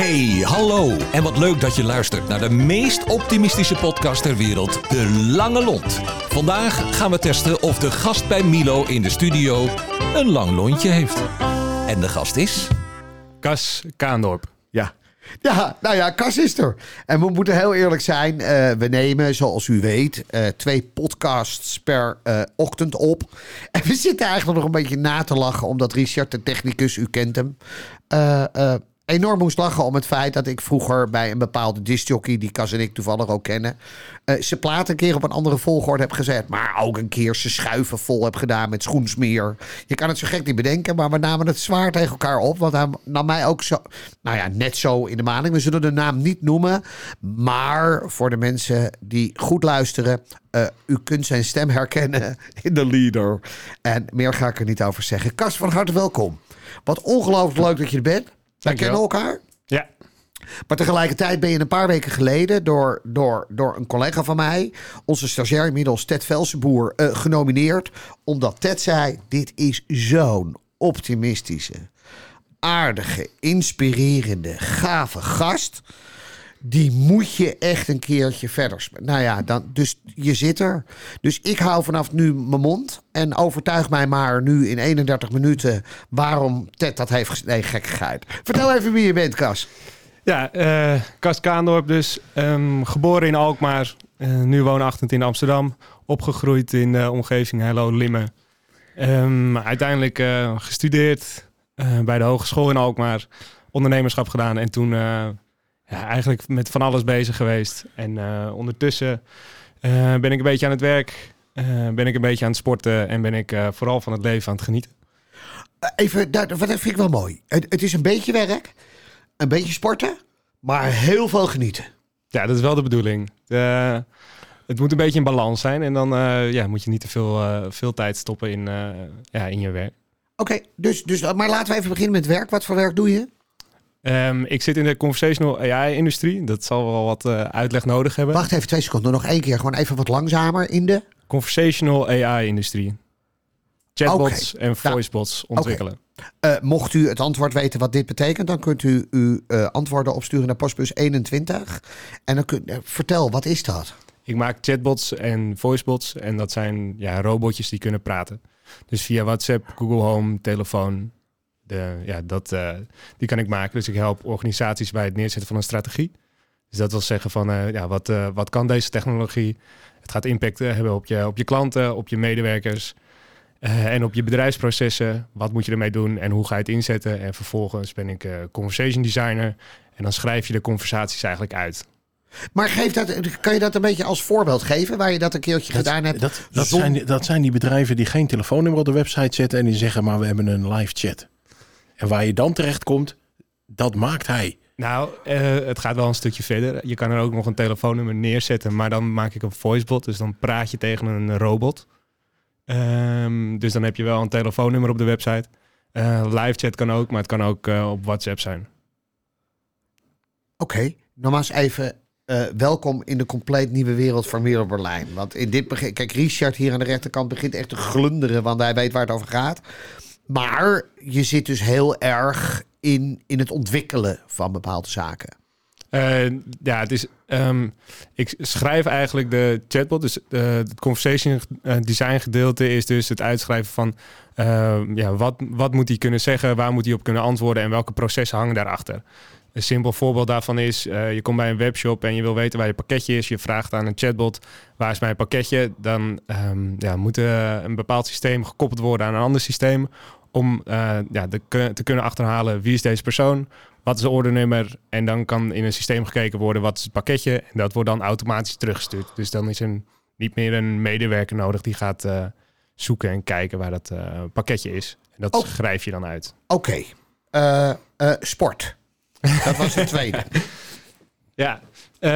Hey, hallo. En wat leuk dat je luistert naar de meest optimistische podcast ter wereld, De Lange Lont. Vandaag gaan we testen of de gast bij Milo in de studio een lang lontje heeft. En de gast is... Cas Kaandorp. Ja. Ja, nou ja, Cas is er. En we moeten heel eerlijk zijn. eh, we nemen, zoals u weet, eh, twee podcasts per eh, ochtend op. En we zitten eigenlijk nog een beetje na te lachen, omdat Richard, de technicus, u kent hem, eh, eh, enorm moest lachen om het feit dat ik vroeger bij een bepaalde discjockey, die Cas en ik toevallig ook kennen, eh zijn plaat een keer op een andere volgorde heb gezet. Maar ook een keer zijn schuiven vol heb gedaan met schoensmeer. Je kan het zo gek niet bedenken, maar we namen het zwaar tegen elkaar op. Want hij nam mij ook zo, nou ja, net zo in de maling. We zullen de naam niet noemen. Maar voor de mensen die goed luisteren, eh, u kunt zijn stem herkennen in de leader. En meer ga ik er niet over zeggen. Kas, van harte welkom. Wat ongelooflijk leuk dat je er bent. Wij kennen elkaar. Ja, Maar tegelijkertijd ben je een paar weken geleden door, door, door een collega van mij, onze stagiair inmiddels Ted Velsenboer, eh, genomineerd. Omdat Ted zei: Dit is zo'n optimistische, aardige, inspirerende, gave gast. Die moet je echt een keertje verder. Nou ja, dan, dus je zit er. Dus ik hou vanaf nu mijn mond. En overtuig mij maar nu in 31 minuten waarom Ted dat heeft gezegd. Nee, gekkigheid. Vertel even wie je bent, Kas. ja eh, Cas Kaandorp dus. ehm, geboren in Alkmaar. eh, nu woonachtig in Amsterdam. Opgegroeid in de omgeving Hello Limmen. Ehm, uiteindelijk eh, gestudeerd bij de Hogeschool in Alkmaar. Ondernemerschap gedaan. En toen ja, eigenlijk met van alles bezig geweest. En eh, ondertussen eh, ben ik een beetje aan het werk. eh, ben ik een beetje aan het sporten. En ben ik vooral van het leven aan het genieten. Even, dat, dat vind ik wel mooi. Het, het is een beetje werk, een beetje sporten, maar heel veel genieten. Ja, dat is wel de bedoeling. Het moet een beetje in balans zijn. En dan ja, moet je niet te veel, veel tijd stoppen in, ja, in je werk. Oké, dus, dus, maar laten we even beginnen met werk. Wat voor werk doe je? Ehm, ik zit in de conversational AI-industrie. Dat zal wel wat eh, uitleg nodig hebben. Wacht even twee seconden, nog één keer. Gewoon even wat langzamer in de... Conversational AI-industrie. Chatbots en voicebots ontwikkelen. Eh, mocht u het antwoord weten wat dit betekent, dan kunt u uw eh, antwoorden opsturen naar postbus 21. En dan kunt, vertel, wat is dat? Ik maak chatbots en voicebots. En dat zijn ja, robotjes die kunnen praten. Dus via WhatsApp, Google Home, telefoon. De, ja, dat, eh, die kan ik maken. Dus ik help organisaties bij het neerzetten van een strategie. Dus dat wil zeggen van eh, ja, wat, eh, wat kan deze technologie? Het gaat impact hebben op je, op je klanten, op je medewerkers. eh, en op je bedrijfsprocessen. Wat moet je ermee doen en hoe ga je het inzetten? En vervolgens ben ik eh, conversation designer. En dan schrijf je de conversaties eigenlijk uit. Maar geef dat, kan je dat een beetje als voorbeeld geven, waar je dat een keertje gedaan hebt? Dat, zijn, dat zijn die bedrijven die geen telefoonnummer op de website zetten en die zeggen maar we hebben een live chat. En waar je dan terecht komt, dat maakt hij. Nou, eh, het gaat wel een stukje verder. Je kan er ook nog een telefoonnummer neerzetten, maar dan maak ik een voicebot. Dus dan praat je tegen een robot. Ehm, dus dan heb je wel een telefoonnummer op de website. Eh, live chat kan ook, maar het kan ook eh, op WhatsApp zijn. Oké, nogmaals even eh, welkom in de compleet nieuwe wereld van Merel Berlijn. Want in dit begin, kijk, Richard hier aan de rechterkant begint echt te glunderen, want hij weet waar het over gaat. Maar je zit dus heel erg in, in het ontwikkelen van bepaalde zaken. Ja, het is. ehm, ik schrijf eigenlijk de chatbot. Dus eh, het conversation eh, design gedeelte is dus het uitschrijven van ehm, ja, wat, wat moet hij kunnen zeggen, waar moet hij op kunnen antwoorden en welke processen hangen daarachter. Een simpel voorbeeld daarvan is: eh, je komt bij een webshop en je wil weten waar je pakketje is. Je vraagt aan een chatbot: waar is mijn pakketje? Dan ehm, ja, moet een bepaald systeem gekoppeld worden aan een ander systeem. Om eh, ja, de, te kunnen achterhalen wie is deze persoon, wat is het ordenummer? En dan kan in een systeem gekeken worden wat is het pakketje. En dat wordt dan automatisch teruggestuurd. Dus dan is er niet meer een medewerker nodig die gaat eh, zoeken en kijken waar dat eh, pakketje is. En dat Oh. schrijf je dan uit. Oké, eh, eh, sport. Dat was de tweede. Ja, ehm,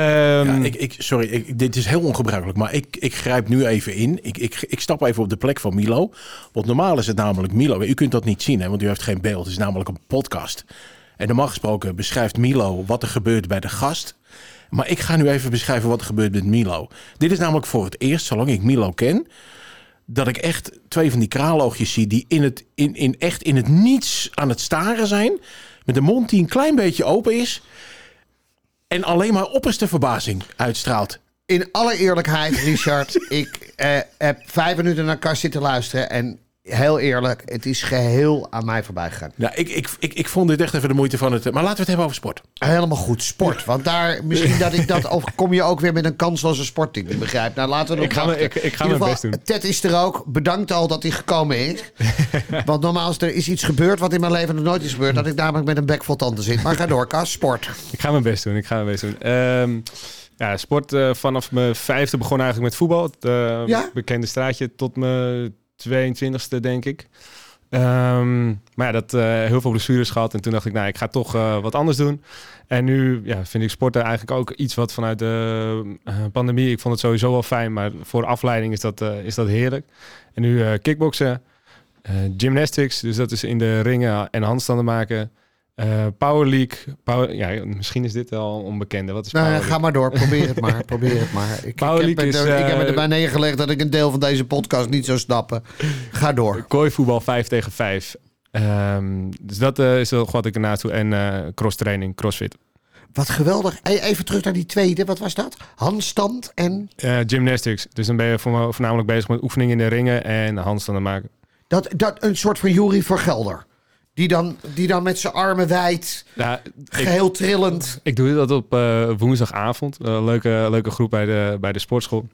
Ja, ik, ik, sorry, dit is heel ongebruikelijk, maar ik, ik grijp nu even in. Ik, ik, ik stap even op de plek van Milo. Want normaal is het namelijk Milo. U kunt dat niet zien, hè, want u heeft geen beeld. Het is namelijk een podcast. En normaal gesproken beschrijft Milo wat er gebeurt bij de gast. Maar ik ga nu even beschrijven wat er gebeurt met Milo. Dit is namelijk voor het eerst, zolang ik Milo ken, dat ik echt twee van die kraaloogjes zie die in het, in, in echt in het niets aan het staren zijn. Met een mond die een klein beetje open is. En alleen maar opperste verbazing uitstraalt. In alle eerlijkheid, Richard, ik eh, heb vijf minuten naar Kast zitten luisteren. En heel eerlijk, het is geheel aan mij voorbij gegaan. Nou, ik, ik, ik, ik vond dit echt even de moeite van het. Maar laten we het hebben over sport. Helemaal goed, sport. Want daar, misschien dat ik dat, of kom je ook weer met een kansloze sportding, ik begrijp. Nou, laten we nog Ik ga, me- ik, ik ga mijn best doen. Ted is er ook. Bedankt al dat hij gekomen is. Want normaal is er is iets gebeurd wat in mijn leven nog nooit is gebeurd. Dat ik namelijk met een bek vol tanden zit. Maar ga door, Kas. Sport. Ik ga mijn best doen. Ik ga mijn best doen. Ehm, ja, sport eh, vanaf mijn vijfde begon eigenlijk met voetbal. Het eh, Ja? bekende straatje tot mijn 22e, denk ik. Ehm, maar ja, dat eh, heel veel blessures gehad. En toen dacht ik, nou, ik ga toch eh, wat anders doen. En nu ja, vind ik sporten eigenlijk ook iets wat vanuit de eh, pandemie... Ik vond het sowieso wel fijn, maar voor afleiding is dat, is dat heerlijk. En nu kickboksen, gymnastics, dus dat is in de ringen en handstanden maken... Eh, Power League. Power, ja, misschien is dit al onbekende. Wat is Nou, Power ja, League? ga maar door. Probeer het maar. Probeer het maar. Ik, ik, Power heb, League het is, er- ik heb eh, erbij neergelegd dat ik een deel van deze podcast niet zou snappen. Ga door. Kooivoetbal 5 tegen 5. Ehm, dus dat eh, is wel wat ik ernaast doe. En cross training, crossfit. Wat geweldig. Even terug naar die tweede. Wat was dat? Handstand en... Gymnastics. Dus dan ben je voorna- voornamelijk bezig met oefeningen in de ringen en handstanden maken. Dat, dat, een soort van Jury Vergelder. Die dan, die dan met zijn armen wijd, ik, geheel trillend. ik doe dat op eh, woensdagavond. Een leuke, leuke groep bij de, bij de sportschool.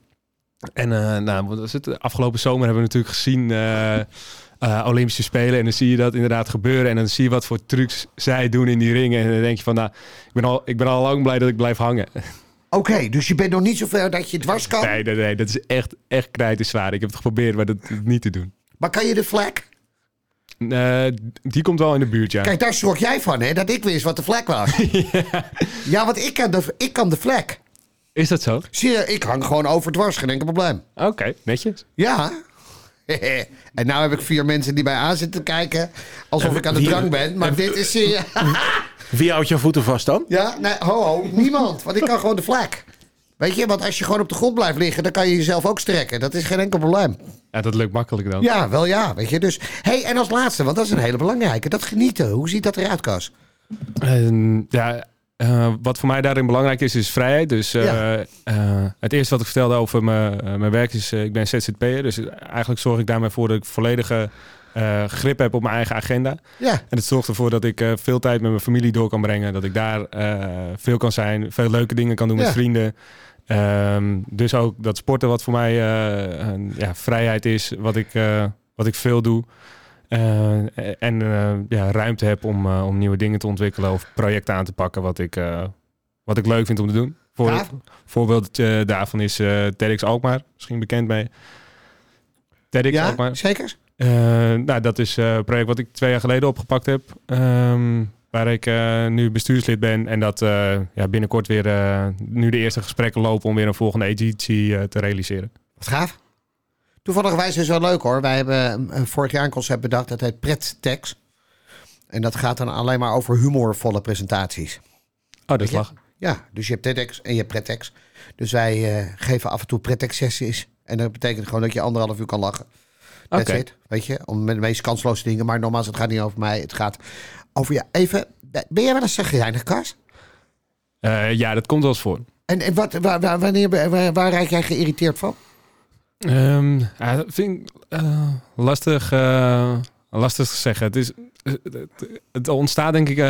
En eh, nou, het? afgelopen zomer hebben we natuurlijk gezien eh, eh, Olympische Spelen. En dan zie je dat inderdaad gebeuren. En dan zie je wat voor trucs zij doen in die ringen. En dan denk je van, nou, ik ben al, ik ben al lang blij dat ik blijf hangen. Oké, dus je bent nog niet zo ver dat je dwars kan. Nee, nee, nee, dat is echt, echt zwaar. Ik heb het geprobeerd, maar dat niet te doen. Maar kan je de vlek? Eh, die komt wel in de buurt, ja. Kijk, daar schrok jij van, hè? Dat ik wist wat de vlek was. ja. want ik kan, de, ik kan de vlek. Is dat zo? Zie je, ik hang gewoon over dwars, geen enkel probleem. Oké, netjes. Ja. en nou heb ik vier mensen die mij aan zitten kijken. Alsof ik aan de drank ben. Maar dit is... eh, Wie houdt jouw voeten vast dan? ja, nee, ho, ho, niemand. Want ik kan gewoon de vlek. Weet je, want als je gewoon op de grond blijft liggen... dan kan je jezelf ook strekken. Dat is geen enkel probleem. Ja, dat lukt makkelijk dan. Ja, wel ja, weet je. Dus, hey, en als laatste, want dat is een hele belangrijke. Dat genieten. Hoe ziet dat eruit, Kas? En, ja eh, wat voor mij daarin belangrijk is, is vrijheid. Dus eh, Ja. eh, het eerste wat ik vertelde over mijn, mijn werk is, ik ben ZZP'er. Dus eigenlijk zorg ik daarmee voor dat ik volledige eh, grip heb op mijn eigen agenda. Ja, En het zorgt ervoor dat ik eh, veel tijd met mijn familie door kan brengen. Dat ik daar eh, veel kan zijn. Veel leuke dingen kan doen Ja. met vrienden. Ehm, dus ook dat sporten wat voor mij een, ja, vrijheid is. Wat ik, wat ik veel doe. En ja, ruimte heb om, om nieuwe dingen te ontwikkelen. Of projecten aan te pakken wat ik, wat ik leuk vind om te doen. Voor, Gaaf. voorbeeld daarvan is TEDx Alkmaar. Misschien bekend mee. TEDx ja Alkmaar. zeker? Eh, nou, dat is eh, een project wat ik twee jaar geleden opgepakt heb. Ehm, waar ik eh, nu bestuurslid ben. En dat ja, binnenkort weer nu de eerste gesprekken lopen om weer een volgende editie te realiseren. Wat gaaf. Toevallig is wel leuk hoor. Wij hebben vorig jaar een concept bedacht. Dat heet PretTex. En dat gaat dan alleen maar over humorvolle presentaties. Oh, dat lachen. Ja, dus je hebt TEDx en je hebt PretTex. Dus wij geven af en toe PretTex-sessies. En dat betekent gewoon dat je anderhalf uur kan lachen. That's it. Weet je, om met de meest kansloze dingen. Maar nogmaals, het gaat niet over mij. Het gaat over je. Even, ben jij wel eens zagrijnig, Kas? Eh, ja, dat komt wel eens voor. En, en wat, waar, waar, wanneer, waar, waar raak jij geïrriteerd van? Ehm, ja, dat vind ik eh, lastig, eh, lastig te zeggen. Het, is, het, het ontstaat denk ik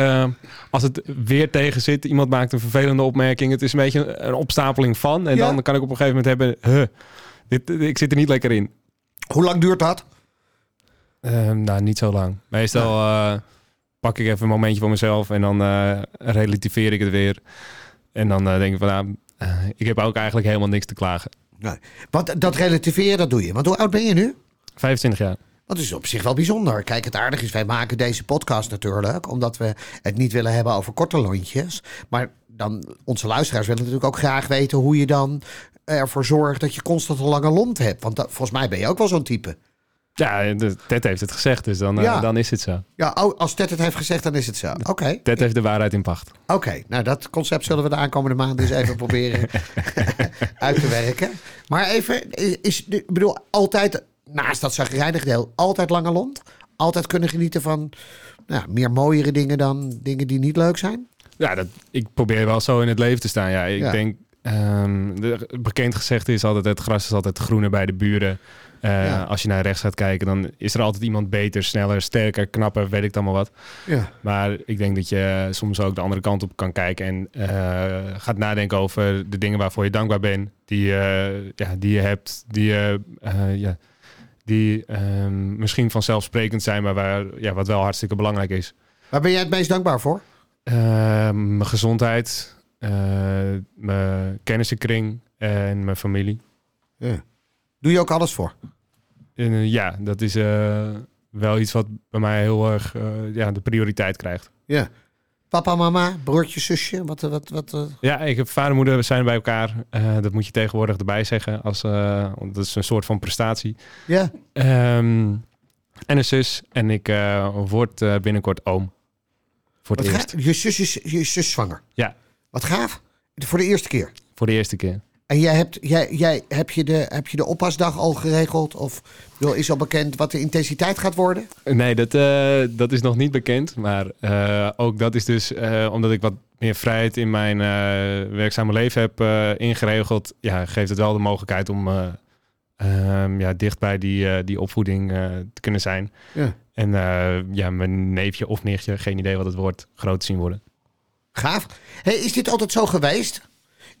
als het weer tegen zit. Iemand maakt een vervelende opmerking. Het is een beetje een opstapeling van. En Ja. dan kan ik op een gegeven moment hebben... Huh, dit, ik zit er niet lekker in. Hoe lang duurt dat? Ehm, nou, niet zo lang. Meestal eh, pak ik even een momentje voor mezelf en dan eh, relativeer ik het weer. En dan eh, denk ik van, nou, ik heb ook eigenlijk helemaal niks te klagen. Nee. Want dat relativeren, dat doe je. Want hoe oud ben je nu? 25 jaar. Dat is op zich wel bijzonder. Kijk, het aardige is, wij maken deze podcast natuurlijk... omdat we het niet willen hebben over korte lontjes. Maar dan, onze luisteraars willen natuurlijk ook graag weten... hoe je dan ervoor zorgt dat je constant een lange lont hebt. Want dat, volgens mij ben je ook wel zo'n type. Ja, Ted heeft het gezegd, dus dan, eh, dan is het zo. Ja, als Ted het heeft gezegd, dan is het zo. Oké, Ted heeft de waarheid in pacht. oké. Nou, dat concept zullen we de aankomende maanden eens even proberen uit te werken. Maar even, is, ik bedoel, altijd, naast dat zagrijnig deel, altijd lange lont? Altijd kunnen genieten van, nou, meer mooiere dingen dan dingen die niet leuk zijn? Ja, dat, ik probeer wel zo in het leven te staan. Ja, ik Ja. denk, ehm, de, bekend gezegd is altijd, het gras is altijd groener bij de buren. Eh, Ja. Als je naar rechts gaat kijken, dan is er altijd iemand beter, sneller, sterker, knapper, weet ik het allemaal wat. Ja. Maar ik denk dat je soms ook de andere kant op kan kijken en eh, gaat nadenken over de dingen waarvoor je dankbaar bent, die, eh, ja, die je hebt, die, je, eh, ja, die ehm, misschien vanzelfsprekend zijn, maar waar, ja, wat wel hartstikke belangrijk is. Waar ben jij het meest dankbaar voor? Eh, mijn gezondheid, eh, mijn kennissenkring en mijn familie. Ja. Doe je ook alles voor? En, eh, ja, dat is eh, wel iets wat bij mij heel erg eh, ja, de prioriteit krijgt. Ja. Papa, mama, broertje, zusje, wat, wat, wat, wat? Ja, ik heb vader en moeder, we zijn bij elkaar. Eh, dat moet je tegenwoordig erbij zeggen. Als, eh, want dat is een soort van prestatie. Ja. Ehm, en een zus. En ik eh, word eh, binnenkort oom. Voor het Wat eerst. Je zus is je zus zwanger. Ja, Wat gaaf. Voor de eerste keer. voor de eerste keer. En jij hebt, jij, jij, heb, je de, heb je de oppasdag al geregeld? Of is al bekend wat de intensiteit gaat worden? Nee, dat, eh, dat is nog niet bekend. Maar eh, ook dat is dus eh, omdat ik wat meer vrijheid in mijn werkzame leven heb ingeregeld. Ja, geeft het wel de mogelijkheid om eh, ehm, ja, dicht bij die, die opvoeding te kunnen zijn. Ja. En ja, mijn neefje of nichtje, geen idee wat het wordt, groot te zien worden. Gaaf. Hey, is dit altijd zo geweest?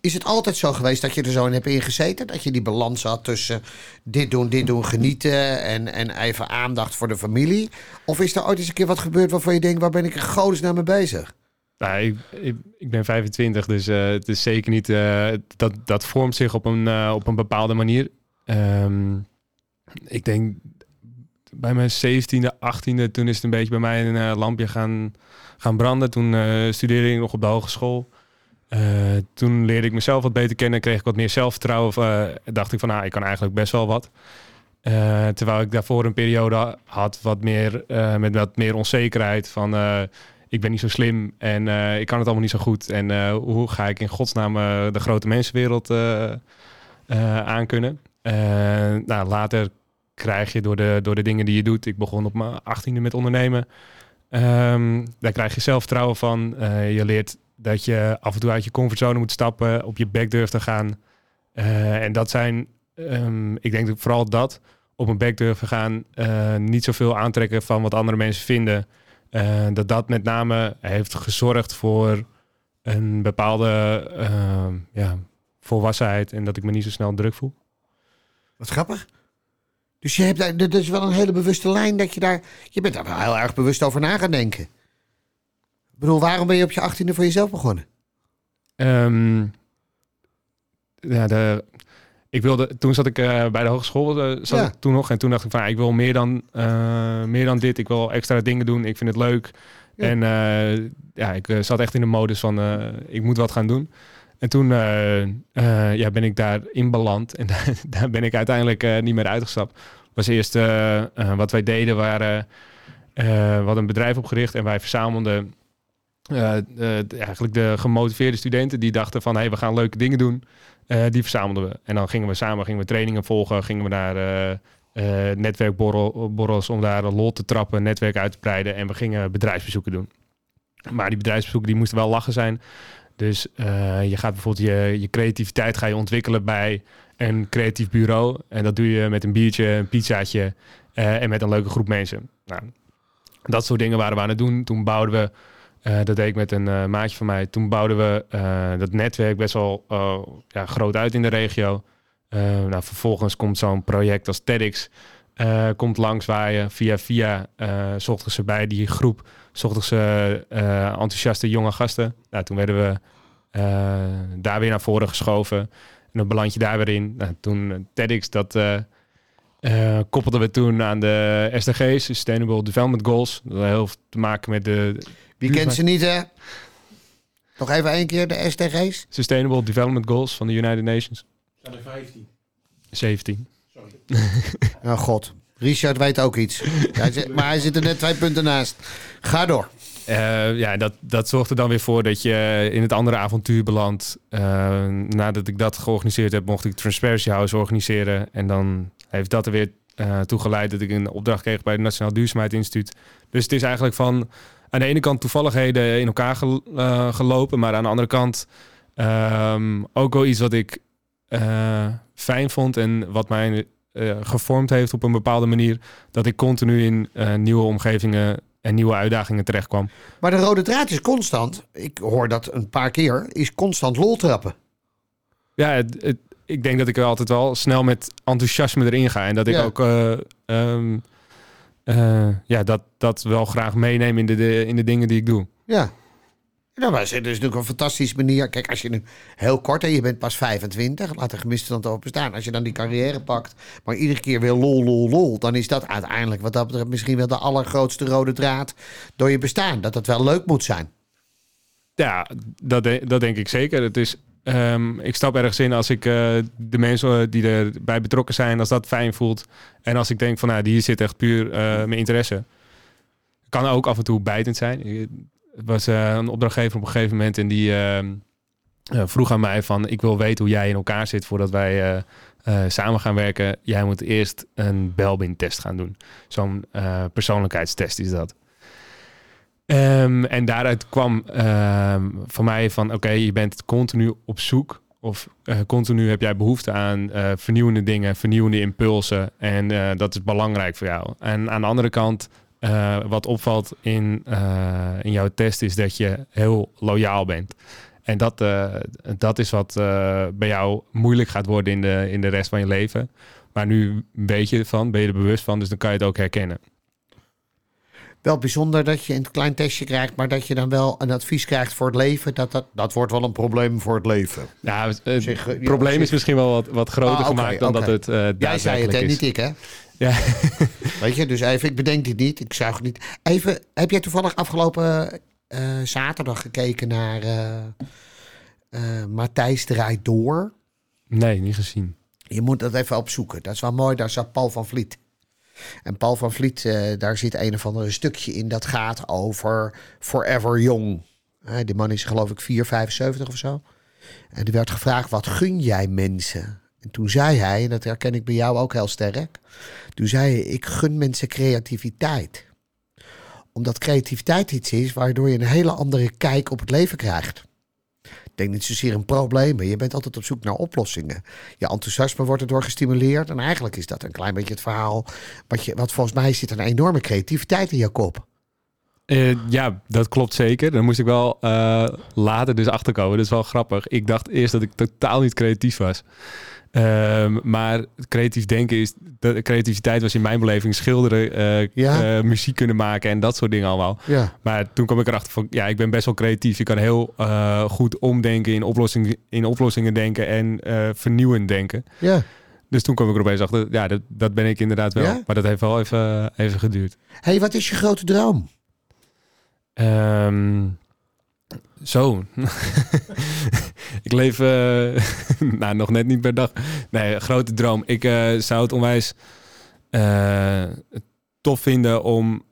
Is het altijd zo geweest dat je er zo in hebt ingezeten? Dat je die balans had tussen dit doen, dit doen, genieten en, en even aandacht voor de familie? Of is er ooit eens een keer wat gebeurd waarvan je denkt, waar ben ik in godesnaam mee bezig? Nou, ik, ik, ben 25, dus eh, het is zeker niet... eh, dat, dat vormt zich op een, eh, op een bepaalde manier. Ehm, ik denk bij mijn 17e, 18e, toen is het een beetje bij mij een eh, lampje gaan, gaan branden. Toen eh, studeerde ik nog op de hogeschool. Eh, toen leerde ik mezelf wat beter kennen, kreeg ik wat meer zelfvertrouwen. dacht ik van, nou, ik kan eigenlijk best wel wat. Terwijl ik daarvoor een periode had wat meer, met wat meer onzekerheid van... ik ben niet zo slim en ik kan het allemaal niet zo goed. En hoe ga ik in godsnaam de grote mensenwereld aankunnen? Nou, later krijg je door de, door de dingen die je doet. Ik begon op mijn achttiende met ondernemen. Ehm, daar krijg je zelfvertrouwen van. Eh, je leert dat je af en toe uit je comfortzone moet stappen, op je bek durft te gaan. Eh, en dat zijn, ehm, ik denk vooral dat, op een bek durven gaan, eh, niet zoveel aantrekken van wat andere mensen vinden. Dat dat met name heeft gezorgd voor een bepaalde ehm, ja, volwassenheid en dat ik me niet zo snel druk voel. Wat grappig. Dus je hebt daar, dat is wel een hele bewuste lijn dat je daar, je bent daar wel heel erg bewust over na gaan denken. Ik bedoel, waarom ben je op je achttiende voor jezelf begonnen? Ehm, ja, de, ik wilde, toen zat ik eh, bij de hogeschool, eh, zat Ja. ik toen nog. En toen dacht ik van, ik wil meer dan, eh, meer dan dit. Ik wil extra dingen doen. Ik vind het leuk. Ja. En ja, ik zat echt in de modus van, ik moet wat gaan doen. En toen eh, eh, ja, ben ik daarin beland. En daar, daar ben ik uiteindelijk eh, niet meer uitgestapt. Was eerst wat wij deden, waren... we hadden een bedrijf opgericht en wij verzamelden de- eigenlijk de gemotiveerde studenten die dachten van hey, we gaan leuke dingen doen. Die verzamelden we. En dan gingen we samen gingen we trainingen volgen, gingen we naar netwerkborrels om daar lol te trappen, netwerk uit te breiden. En we gingen bedrijfsbezoeken doen. Maar die bedrijfsbezoeken die moesten wel lachen zijn. Dus eh, je gaat bijvoorbeeld je, je creativiteit ga je ontwikkelen bij een creatief bureau. En dat doe je met een biertje, een pizzaatje eh, en met een leuke groep mensen. Nou, dat soort dingen waren we aan het doen. Toen bouwden we eh, dat deed ik met een maatje van mij. Toen bouwden we dat netwerk best wel ja, groot uit in de regio. Nou, vervolgens komt zo'n project als TEDx. Eh, komt langs waar je via via eh, zochten ze bij die groep zochten ze eh, enthousiaste jonge gasten. Nou, toen werden we eh, daar weer naar voren geschoven. En dan beland je daar weer in. Nou, toen TEDx, dat eh, eh, koppelden we toen aan de SDG's, Sustainable Development Goals. Dat had heel veel te maken met de Wie kent ze niet, hè? Nog even één keer de SDG's. Sustainable Development Goals van de United Nations. zijn er 15. 17. Oh god, Richard weet ook iets. Hij maar hij zit er net twee punten naast. Ga door. Eh, ja, dat, dat zorgt er dan weer voor dat je in het andere avontuur belandt. Eh, nadat ik dat georganiseerd heb, mocht ik Transparency House organiseren. En dan heeft dat er weer eh toe geleid dat ik een opdracht kreeg bij het Nationaal Duurzaamheidsinstituut. Dus het is eigenlijk van aan de ene kant toevalligheden in elkaar gel- gelopen, maar aan de andere kant ehm, ook wel iets wat ik fijn vond en wat mij eh, gevormd heeft op een bepaalde manier. Dat ik continu in eh, nieuwe omgevingen en nieuwe uitdagingen terechtkwam. Maar de rode draad is constant. Ik hoor dat een paar keer. Is constant lol trappen. Ja, het, het- ik denk dat ik er altijd wel snel met enthousiasme erin ga. En dat ik Ja. ook eh, ehm, eh, ja, dat, dat wel graag meeneem in de, de, in de dingen die ik doe. Ja. Maar het is natuurlijk een fantastische manier. Kijk, als je nu heel kort en je bent pas 25, laat de gemisverstand open staan. Als je dan die carrière pakt, maar iedere keer weer lol, lol, lol, dan is dat uiteindelijk wat dat betreft misschien wel de allergrootste rode draad door je bestaan. Dat het wel leuk moet zijn. Ja, dat, dat denk ik zeker. Het is, ehm, ik stap ergens in als ik eh, de mensen eh, die erbij betrokken zijn, als dat fijn voelt. En als ik denk van, nou, hier zit echt puur eh, mijn interesse. Kan ook af en toe bijtend zijn. Was eh, een opdrachtgever op een gegeven moment en die ehm, eh, vroeg aan mij van, ik wil weten hoe jij in elkaar zit voordat wij eh, samen gaan werken. Jij moet eerst een Belbin-test gaan doen. Zo'n persoonlijkheidstest is dat. Ehm, en daaruit kwam ehm voor mij van, oké, je bent continu op zoek. Of continu heb jij behoefte aan vernieuwende dingen, vernieuwende impulsen. En dat is belangrijk voor jou. En aan de andere kant, eh, wat opvalt in, eh, in jouw test, is dat je heel loyaal bent. En dat, eh, dat is wat bij jou moeilijk gaat worden in de, in de rest van je leven. Maar nu weet je ervan, ben je er bewust van, dus dan kan je het ook herkennen. Wel bijzonder dat je een klein testje krijgt, maar dat je dan wel een advies krijgt voor het leven. Dat, dat, dat wordt wel een probleem voor het leven. Nou, het ja, probleem is misschien wel wat, wat groter Ah, gemaakt dan dat het Jij zei het, hè? is. Niet ik, hè? Ja. Weet je, dus even, ik bedenk dit niet. Ik zuig niet. Even, heb jij toevallig afgelopen eh, zaterdag gekeken naar eh, Matthijs draait door? Nee, niet gezien. Je moet dat even opzoeken. Dat is wel mooi. Daar zat Paul van Vliet. En Paul van Vliet, daar zit een of ander stukje in. Dat gaat over Forever Young. Eh, die man is geloof ik 4, 75 of zo. En die werd gevraagd, wat gun jij mensen? En toen zei hij, en dat herken ik bij jou ook heel sterk. Toen zei hij, ik gun mensen creativiteit. Omdat creativiteit iets is waardoor je een hele andere kijk op het leven krijgt. Ik denk niet zozeer een probleem, je bent altijd op zoek naar oplossingen. Je enthousiasme wordt erdoor gestimuleerd. En eigenlijk is dat een klein beetje het verhaal. Wat, je, wat volgens mij zit een enorme creativiteit in je kop. Eh, ja, dat klopt zeker. Daar moest ik wel eh, later dus achterkomen. Dat is wel grappig. Ik dacht eerst dat ik totaal niet creatief was. Ehm, maar creatief denken is... De creativiteit was in mijn beleving schilderen, eh, Ja. muziek kunnen maken en dat soort dingen allemaal. Ja. Maar toen kwam ik erachter van, ja, ik ben best wel creatief. Ik kan heel goed omdenken, in, oplossingen, in oplossingen denken en vernieuwend denken. ja. Dus toen kwam ik er opeens achter, ja, dat, dat ben ik inderdaad wel. Ja? Maar dat heeft wel even, even geduurd. hey, wat is je grote droom? Ehm, zo. ik leef eh, nou, nog net niet per dag. Nee, grote droom. Ik eh, zou het onwijs eh, tof vinden om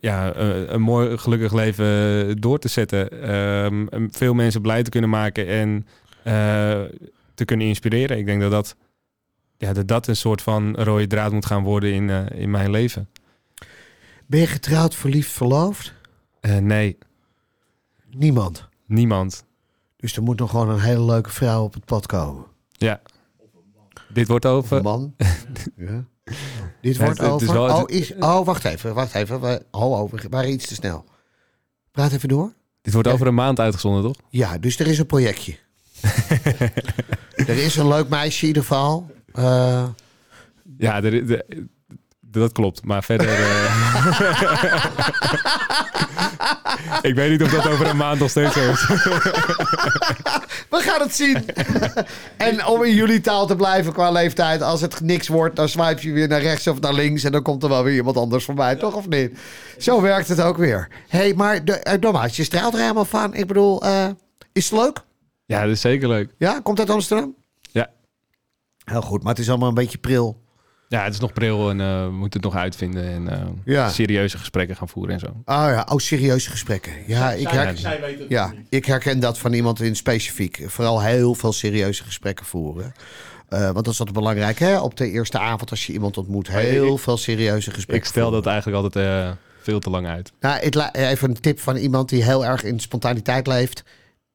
ja, een, mooi gelukkig leven door te zetten. Ehm, veel mensen blij te kunnen maken en te kunnen inspireren. Ik denk dat dat, ja, dat dat een soort van rode draad moet gaan worden in, in mijn leven. Ben je getrouwd, verliefd, verloofd? Eh, nee, Niemand. niemand. Dus er moet nog gewoon een hele leuke vrouw op het pad komen. Ja. Dit wordt Of over. een man. ja. Dit Ja, wordt het- is over. wel- oh, is, oh, wacht even. Wacht even. We, oh, we waren iets te snel. Praat even door. Dit wordt over een maand uitgezonden, toch? Ja, dus er is een projectje. er is een leuk meisje in ieder geval. Eh, Ja, er, de- dat klopt. Maar verder. eh, ik weet niet of dat over een maand nog steeds zo is. we gaan het zien. en om in jullie taal te blijven qua leeftijd, als het niks wordt, dan swipe je weer naar rechts of naar links en dan komt er wel weer iemand anders voorbij, toch of niet? Zo werkt het ook weer. Hé, hey, maar de, uh, nogmaals, je straalt er helemaal van. Ik bedoel, eh, is het leuk? Ja, dat is zeker leuk. Ja, komt uit Amsterdam? Ja. Heel goed, maar het is allemaal een beetje pril. Ja, het is nog pril en eh, we moeten het nog uitvinden. En eh, Ja. serieuze gesprekken gaan voeren en zo. Oh ja, oh, serieuze gesprekken. Ja, ik, her- Zij weten het ja, ik herken dat van iemand in specifiek. Vooral heel veel serieuze gesprekken voeren. Eh, want dat is altijd belangrijk, hè? Op de eerste avond als je iemand ontmoet. Heel veel serieuze Ik gesprekken. stel voeren. dat eigenlijk altijd eh, veel te lang uit. Nou, ik even een tip van iemand die heel erg in spontaniteit leeft.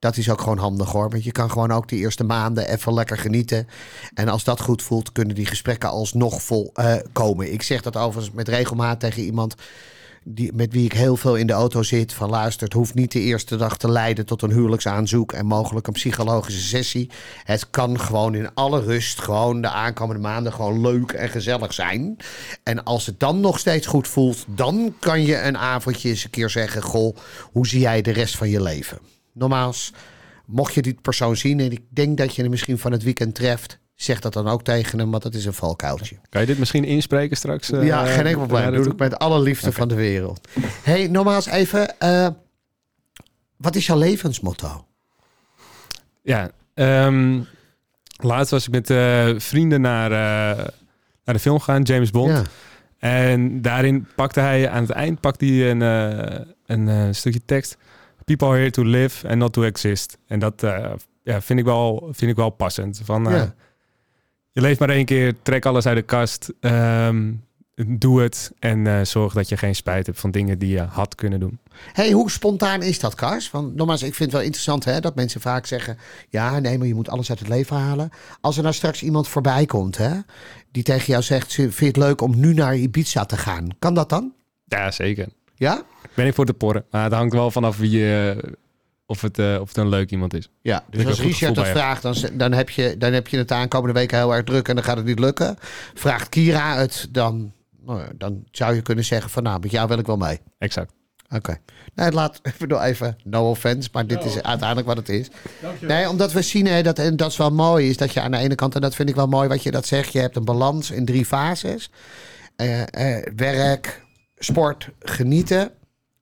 Dat is ook gewoon handig hoor. Want je kan gewoon ook die eerste maanden even lekker genieten. En als dat goed voelt, kunnen die gesprekken alsnog vol komen. Ik zeg dat overigens met regelmaat tegen iemand die, met wie ik heel veel in de auto zit. Van luister, het hoeft niet de eerste dag te leiden tot een huwelijksaanzoek en mogelijk een psychologische sessie. Het kan gewoon in alle rust, gewoon de aankomende maanden gewoon leuk en gezellig zijn. En als het dan nog steeds goed voelt, dan kan je een avondje eens een keer zeggen: Goh, hoe zie jij de rest van je leven? Nogmaals, mocht je die persoon zien en ik denk dat je hem misschien van het weekend treft, zeg dat dan ook tegen hem, want dat is een valkuiltje. Kan je dit misschien inspreken straks? eh, Ja, geen enkel probleem. Doe ik met alle liefde van de wereld. hey, nogmaals even. eh, wat is jouw levensmotto? Ja, ehm, laatst was ik met eh, vrienden naar, eh, naar de film gegaan, James Bond. Ja. En daarin pakte hij aan het eind pakte hij een, eh, een eh, stukje tekst. People are here to live and not to exist. En dat eh, ja, vind, ik wel, vind ik wel passend. Van, eh, Ja. Je leeft maar één keer, trek alles uit de kast. ehm, doe het en eh, zorg dat je geen spijt hebt van dingen die je had kunnen doen. hey, hoe spontaan is dat, Kars? Want nogmaals, ik vind het wel interessant hè, dat mensen vaak zeggen... ja, nee, maar je moet alles uit het leven halen. Als er nou straks iemand voorbij komt hè, die tegen jou zegt... vind je het leuk om nu naar Ibiza te gaan? Kan dat dan? Ja, zeker. Ja? Ben ik voor te porren. Maar het hangt wel vanaf wie, eh, of, het, eh, of het een leuk iemand is. Ja, dus als Richard dat vraagt, dan, dan, heb je, dan heb je het de aankomende weken heel erg druk en dan gaat het niet lukken. Vraagt Kira het, dan, nou ja, dan zou je kunnen zeggen van nou, met jou wil ik wel mee. Exact. Oké. Nee, laat ik bedoel even, no offense, maar dit is uiteindelijk wat het is. Nee, omdat we zien, hè, dat, en dat is wel mooi, is dat je aan de ene kant, en dat vind ik wel mooi wat je dat zegt, je hebt een balans in drie fases. Eh, eh, werk, sport, genieten.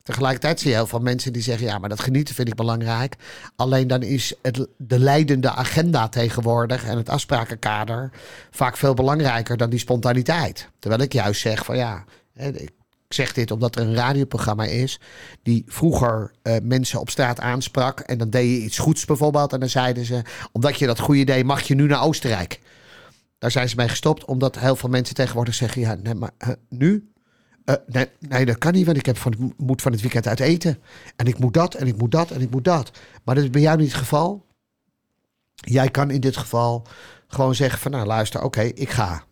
Tegelijkertijd zie je heel veel mensen die zeggen, ja, maar dat genieten vind ik belangrijk. Alleen dan is het, de leidende agenda tegenwoordig en het afsprakenkader vaak veel belangrijker dan die spontaniteit. Terwijl ik juist zeg van ja, ik zeg dit omdat er een radioprogramma is die vroeger eh, mensen op straat aansprak. En dan deed je iets goeds bijvoorbeeld. En dan zeiden ze, omdat je dat goede deed, mag je nu naar Oostenrijk. Daar zijn ze mee gestopt, omdat heel veel mensen tegenwoordig zeggen, ja, nee, maar nu? Eh, nee, nee, dat kan niet, want ik heb van, moet van het weekend uit eten. En ik moet dat, en ik moet dat, en ik moet dat. Maar dat is bij jou niet het geval. Jij kan in dit geval gewoon zeggen van, nou luister, oké, ik ga.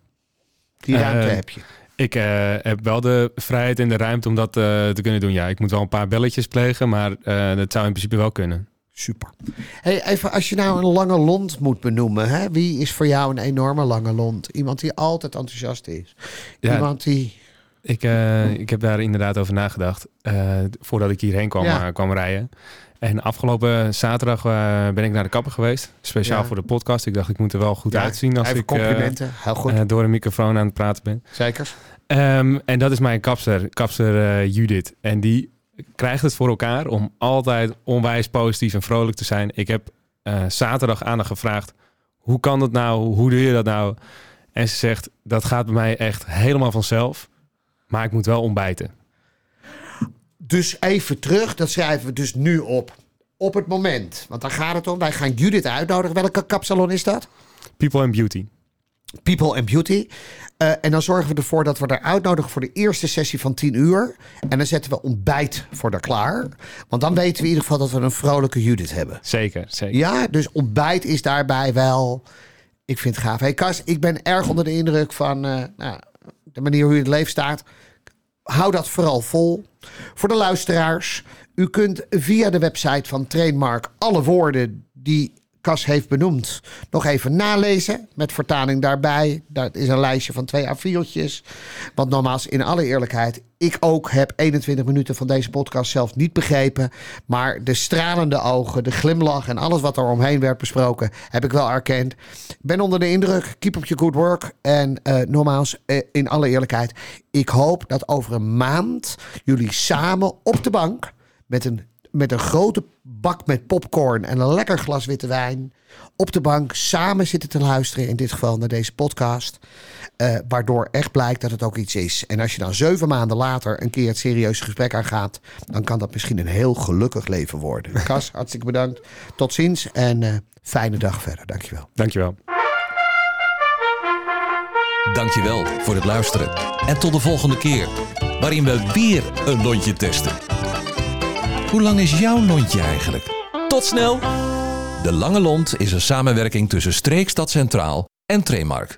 Die Eh, ruimte heb je. Ik eh, heb wel de vrijheid en de ruimte om dat te kunnen doen. Ja, ik moet wel een paar belletjes plegen, maar dat zou in principe wel kunnen. Super. Hey, even als je nou een lange lont moet benoemen, hè? wie is voor jou een enorme lange lont? Iemand die altijd enthousiast is. Ja. Iemand die. Ik, eh, ik heb daar inderdaad over nagedacht eh, voordat ik hierheen kwam, Ja. eh, kwam rijden. En afgelopen zaterdag ben ik naar de kapper geweest. Speciaal Ja. voor de podcast. Ik dacht, ik moet er wel goed Ja, uitzien als ik goed. door een microfoon aan het praten ben. Zeker. Ehm, en dat is mijn kapster, kapster Judith. En die krijgt het voor elkaar om altijd onwijs positief en vrolijk te zijn. Ik heb zaterdag aan haar gevraagd, hoe kan dat nou? Hoe doe je dat nou? En ze zegt, dat gaat bij mij echt helemaal vanzelf. Maar ik moet wel ontbijten. Dus even terug, dat schrijven we dus nu op. Op het moment. Want daar gaat het om. Wij gaan Judith uitnodigen. Welke kapsalon is dat? People and Beauty. People and Beauty. Eh, en dan zorgen we ervoor dat we haar uitnodigen voor de eerste sessie van 10 uur. En dan zetten we ontbijt voor haar klaar. Want dan weten we in ieder geval dat we een vrolijke Judith hebben. Zeker, zeker. Ja, dus ontbijt is daarbij wel. Ik vind het gaaf. Hey Kas, ik ben erg onder de indruk van eh, nou, de manier hoe je het leven staat. Hou dat vooral vol. Voor de luisteraars, u kunt via de website van Trainmark alle woorden die Cas heeft benoemd nog even nalezen. Met vertaling daarbij. Dat is een lijstje van twee A4'tjes. Want nogmaals, in alle eerlijkheid, ik ook heb 21 minuten van deze podcast zelf niet begrepen. Maar de stralende ogen, de glimlach en alles wat er omheen werd besproken, heb ik wel erkend. Ben onder de indruk. Keep up your good work. En eh nogmaals, eh, in alle eerlijkheid, ik hoop dat over een maand jullie samen op de bank met een, met een grote bak met popcorn en een lekker glas witte wijn op de bank samen zitten te luisteren, in dit geval naar deze podcast. Eh, waardoor echt blijkt dat het ook iets is. En als je dan zeven maanden later een keer het serieuze gesprek aangaat, dan kan dat misschien een heel gelukkig leven worden. Cas, hartstikke bedankt. Tot ziens en eh, fijne dag verder. Dankjewel. Dankjewel. Dankjewel voor het luisteren. En tot de volgende keer, waarin we weer een lontje testen. Hoe lang is jouw lontje eigenlijk? Tot snel! De Lange Lont is een samenwerking tussen Streekstad Centraal en Tremark.